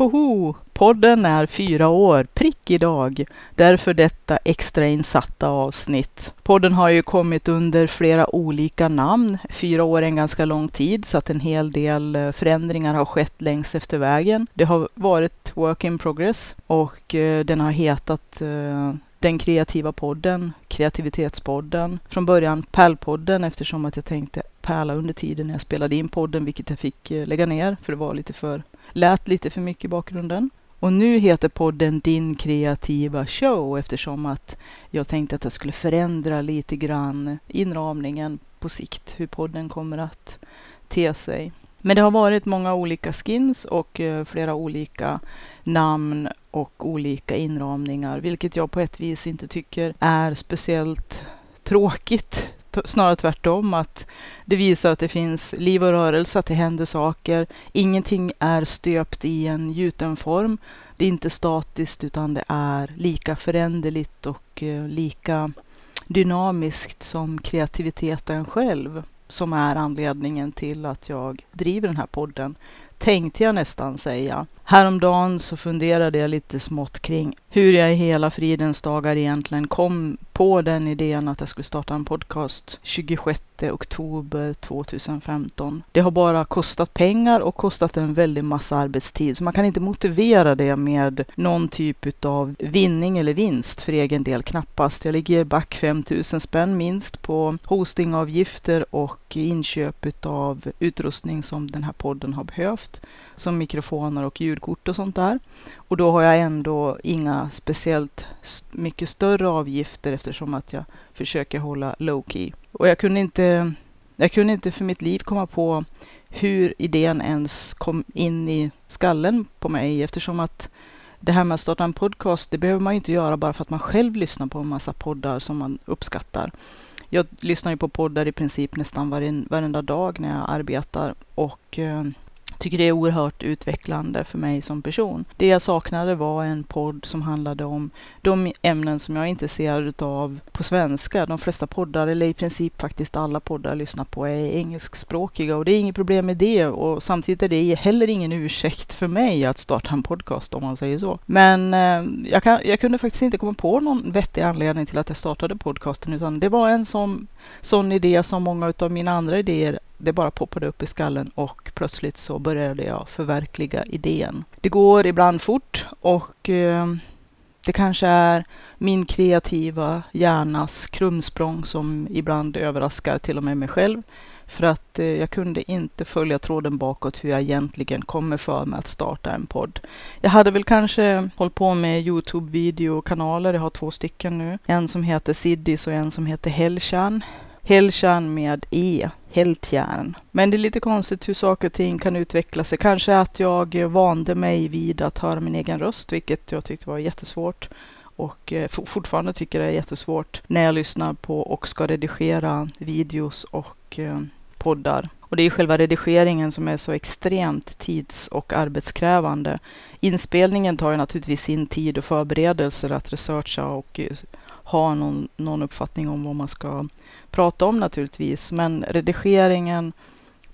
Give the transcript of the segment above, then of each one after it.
Woho! Podden är fyra år, prick idag. Därför detta extra insatta avsnitt. Podden har ju kommit under flera olika namn. Fyra år är en ganska lång tid, så att en hel del eh, förändringar har skett längs efter vägen. Det har varit work in progress och eh, den har hetat eh, den kreativa podden, kreativitetspodden. Från början Pärlpodden eftersom att jag tänkte pärla under tiden när jag spelade in podden, vilket jag fick eh, lägga ner för det var lite för lät lite för mycket i bakgrunden. Och nu heter podden Din kreativa show eftersom att jag tänkte att jag skulle förändra lite grann inramningen på sikt, hur podden kommer att te sig. Men det har varit många olika skins och eh, flera olika namn och olika inramningar, vilket jag på ett vis inte tycker är speciellt tråkigt snarare tvärtom, att det visar att det finns liv och rörelse, att det händer saker. Ingenting är stöpt i en gjuten form. Det är inte statiskt utan det är lika föränderligt och eh, lika dynamiskt som kreativiteten själv som är anledningen till att jag driver den här podden tänkte jag nästan säga. Häromdagen så funderade jag lite smått kring hur jag i hela fridens dagar egentligen kom på den idén att jag skulle starta en podcast 26 oktober 2015. Det har bara kostat pengar och kostat en väldig massa arbetstid, så man kan inte motivera det med någon typ av vinning eller vinst för egen del, knappast. Jag ligger back 5000 spänn minst på hostingavgifter och inköp av utrustning som den här podden har behövt, som mikrofoner och ljudkort och sånt där. Och då har jag ändå inga speciellt mycket större avgifter eftersom att jag försöker hålla low key. Och jag kunde inte, jag kunde inte för mitt liv komma på hur idén ens kom in i skallen på mig eftersom att det här med att starta en podcast, det behöver man ju inte göra bara för att man själv lyssnar på en massa poddar som man uppskattar. Jag lyssnar ju på poddar i princip nästan varenda dag när jag arbetar och eh, tycker det är oerhört utvecklande för mig som person. Det jag saknade var en podd som handlade om de ämnen som jag är intresserad av på svenska. De flesta poddar, eller i princip faktiskt alla poddar jag lyssnar på, är engelskspråkiga och det är inget problem med det och samtidigt är det heller ingen ursäkt för mig att starta en podcast om man säger så. Men eh, jag, kan, jag kunde faktiskt inte komma på någon vettig anledning till att jag startade podcasten utan det var en sån, sån idé som många av mina andra idéer det bara poppade upp i skallen och plötsligt så började jag förverkliga idén. Det går ibland fort och eh, det kanske är min kreativa hjärnas krumsprång som ibland överraskar till och med mig själv. För att eh, jag kunde inte följa tråden bakåt hur jag egentligen kommer för mig att starta en podd. Jag hade väl kanske hållit på med Youtube-videokanaler, jag har två stycken nu. En som heter Siddis och en som heter Hellkärn. Helltjärn med E, Heltjärn. Men det är lite konstigt hur saker och ting kan utveckla sig. Kanske att jag vande mig vid att höra min egen röst, vilket jag tyckte var jättesvårt och eh, fortfarande tycker det är jättesvårt när jag lyssnar på och ska redigera videos och eh, poddar. Och det är själva redigeringen som är så extremt tids och arbetskrävande. Inspelningen tar ju naturligtvis sin tid och förberedelser att researcha och eh, ha någon, någon uppfattning om vad man ska prata om naturligtvis. Men redigeringen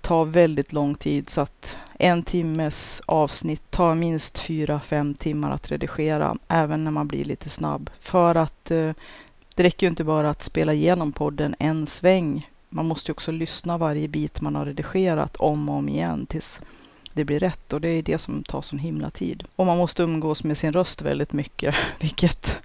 tar väldigt lång tid så att en timmes avsnitt tar minst fyra, fem timmar att redigera, även när man blir lite snabb. För att eh, det räcker ju inte bara att spela igenom podden en sväng. Man måste ju också lyssna varje bit man har redigerat om och om igen tills det blir rätt och det är det som tar sån himla tid. Och man måste umgås med sin röst väldigt mycket, vilket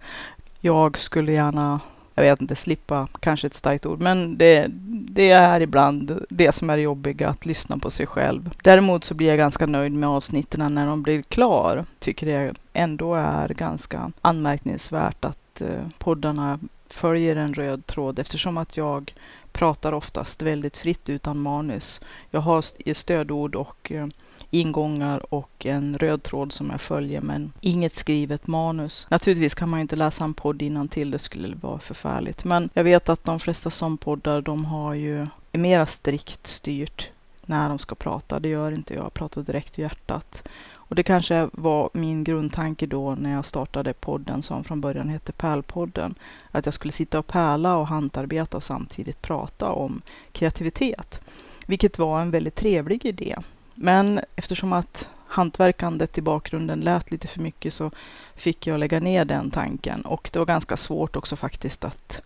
jag skulle gärna, jag vet inte, slippa, kanske ett starkt ord, men det, det är ibland det som är det jobbiga, att lyssna på sig själv. Däremot så blir jag ganska nöjd med avsnitten när de blir klar. Tycker det ändå är ganska anmärkningsvärt att eh, poddarna följer en röd tråd eftersom att jag pratar oftast väldigt fritt utan manus. Jag har stödord och eh, ingångar och en röd tråd som jag följer, men inget skrivet manus. Naturligtvis kan man ju inte läsa en podd innan till det skulle vara förfärligt. Men jag vet att de flesta som poddar, de har ju mera strikt styrt när de ska prata. Det gör inte jag. Jag pratar direkt i hjärtat. Och det kanske var min grundtanke då när jag startade podden som från början hette Pärlpodden. Att jag skulle sitta och pärla och hantarbeta och samtidigt prata om kreativitet. Vilket var en väldigt trevlig idé. Men eftersom att hantverkandet i bakgrunden lät lite för mycket så fick jag lägga ner den tanken. Och det var ganska svårt också faktiskt att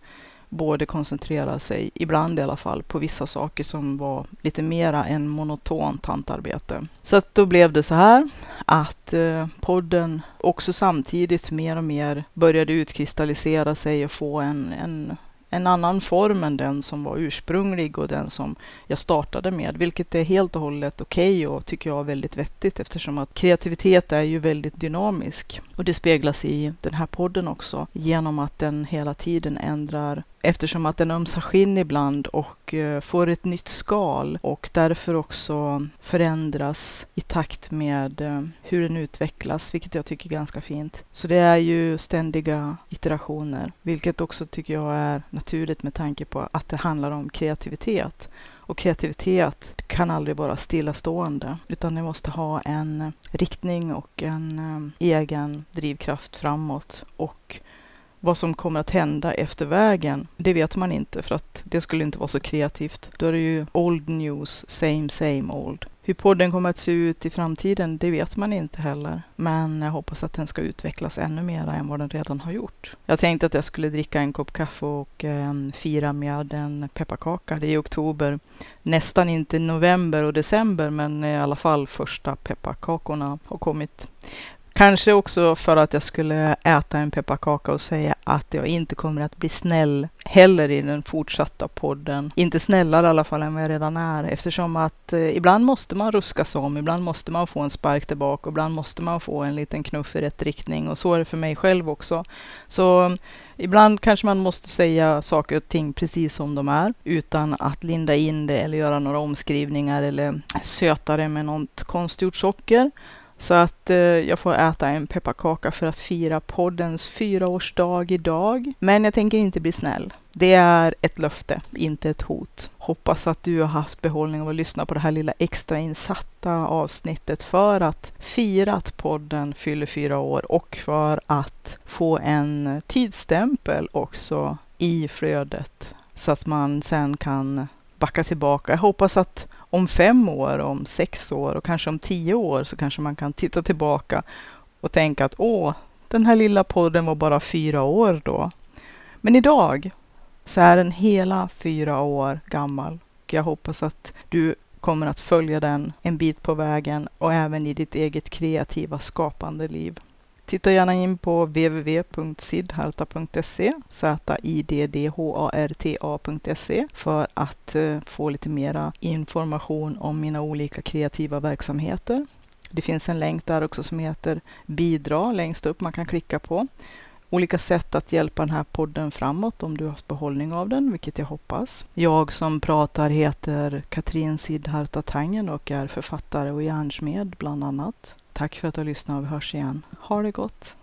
både koncentrera sig, ibland i alla fall, på vissa saker som var lite mera än monotont hantarbete. Så att då blev det så här att eh, podden också samtidigt mer och mer började utkristallisera sig och få en, en en annan form än den som var ursprunglig och den som jag startade med, vilket är helt och hållet okej okay och tycker jag är väldigt vettigt eftersom att kreativitet är ju väldigt dynamisk. Och det speglas i den här podden också genom att den hela tiden ändrar eftersom att den ömsar skinn ibland och eh, får ett nytt skal och därför också förändras i takt med eh, hur den utvecklas, vilket jag tycker är ganska fint. Så det är ju ständiga iterationer, vilket också tycker jag är naturligt med tanke på att det handlar om kreativitet. Och kreativitet kan aldrig vara stillastående, utan det måste ha en riktning och en eh, egen drivkraft framåt. Och vad som kommer att hända efter vägen, det vet man inte för att det skulle inte vara så kreativt. Då är det ju old news, same same old. Hur podden kommer att se ut i framtiden, det vet man inte heller. Men jag hoppas att den ska utvecklas ännu mer än vad den redan har gjort. Jag tänkte att jag skulle dricka en kopp kaffe och eh, fira med en pepparkaka. Det är i oktober. Nästan inte november och december, men i alla fall första pepparkakorna har kommit. Kanske också för att jag skulle äta en pepparkaka och säga att jag inte kommer att bli snäll heller i den fortsatta podden. Inte snällare i alla fall än vad jag redan är eftersom att eh, ibland måste man ruskas om, ibland måste man få en spark tillbaka och ibland måste man få en liten knuff i rätt riktning och så är det för mig själv också. Så Ibland kanske man måste säga saker och ting precis som de är utan att linda in det eller göra några omskrivningar eller söta det med något konstgjort socker. Så att eh, jag får äta en pepparkaka för att fira poddens fyraårsdag idag. Men jag tänker inte bli snäll. Det är ett löfte, inte ett hot. Hoppas att du har haft behållning av att lyssna på det här lilla extrainsatta avsnittet för att fira att podden fyller fyra år och för att få en tidsstämpel också i flödet så att man sen kan backa tillbaka. Jag hoppas att om fem år, om sex år och kanske om tio år så kanske man kan titta tillbaka och tänka att åh, den här lilla podden var bara fyra år då. Men idag så är den hela fyra år gammal. Och jag hoppas att du kommer att följa den en bit på vägen och även i ditt eget kreativa skapande liv. Titta gärna in på www.sidharta.se, z-i-d-d-h-a-r-t-a.se för att eh, få lite mera information om mina olika kreativa verksamheter. Det finns en länk där också som heter bidra längst upp man kan klicka på. Olika sätt att hjälpa den här podden framåt om du har haft behållning av den, vilket jag hoppas. Jag som pratar heter Katrin Sidharta Tangen och är författare och järnsmed bland annat. Tack för att du har lyssnat och vi hörs igen. Ha det gott!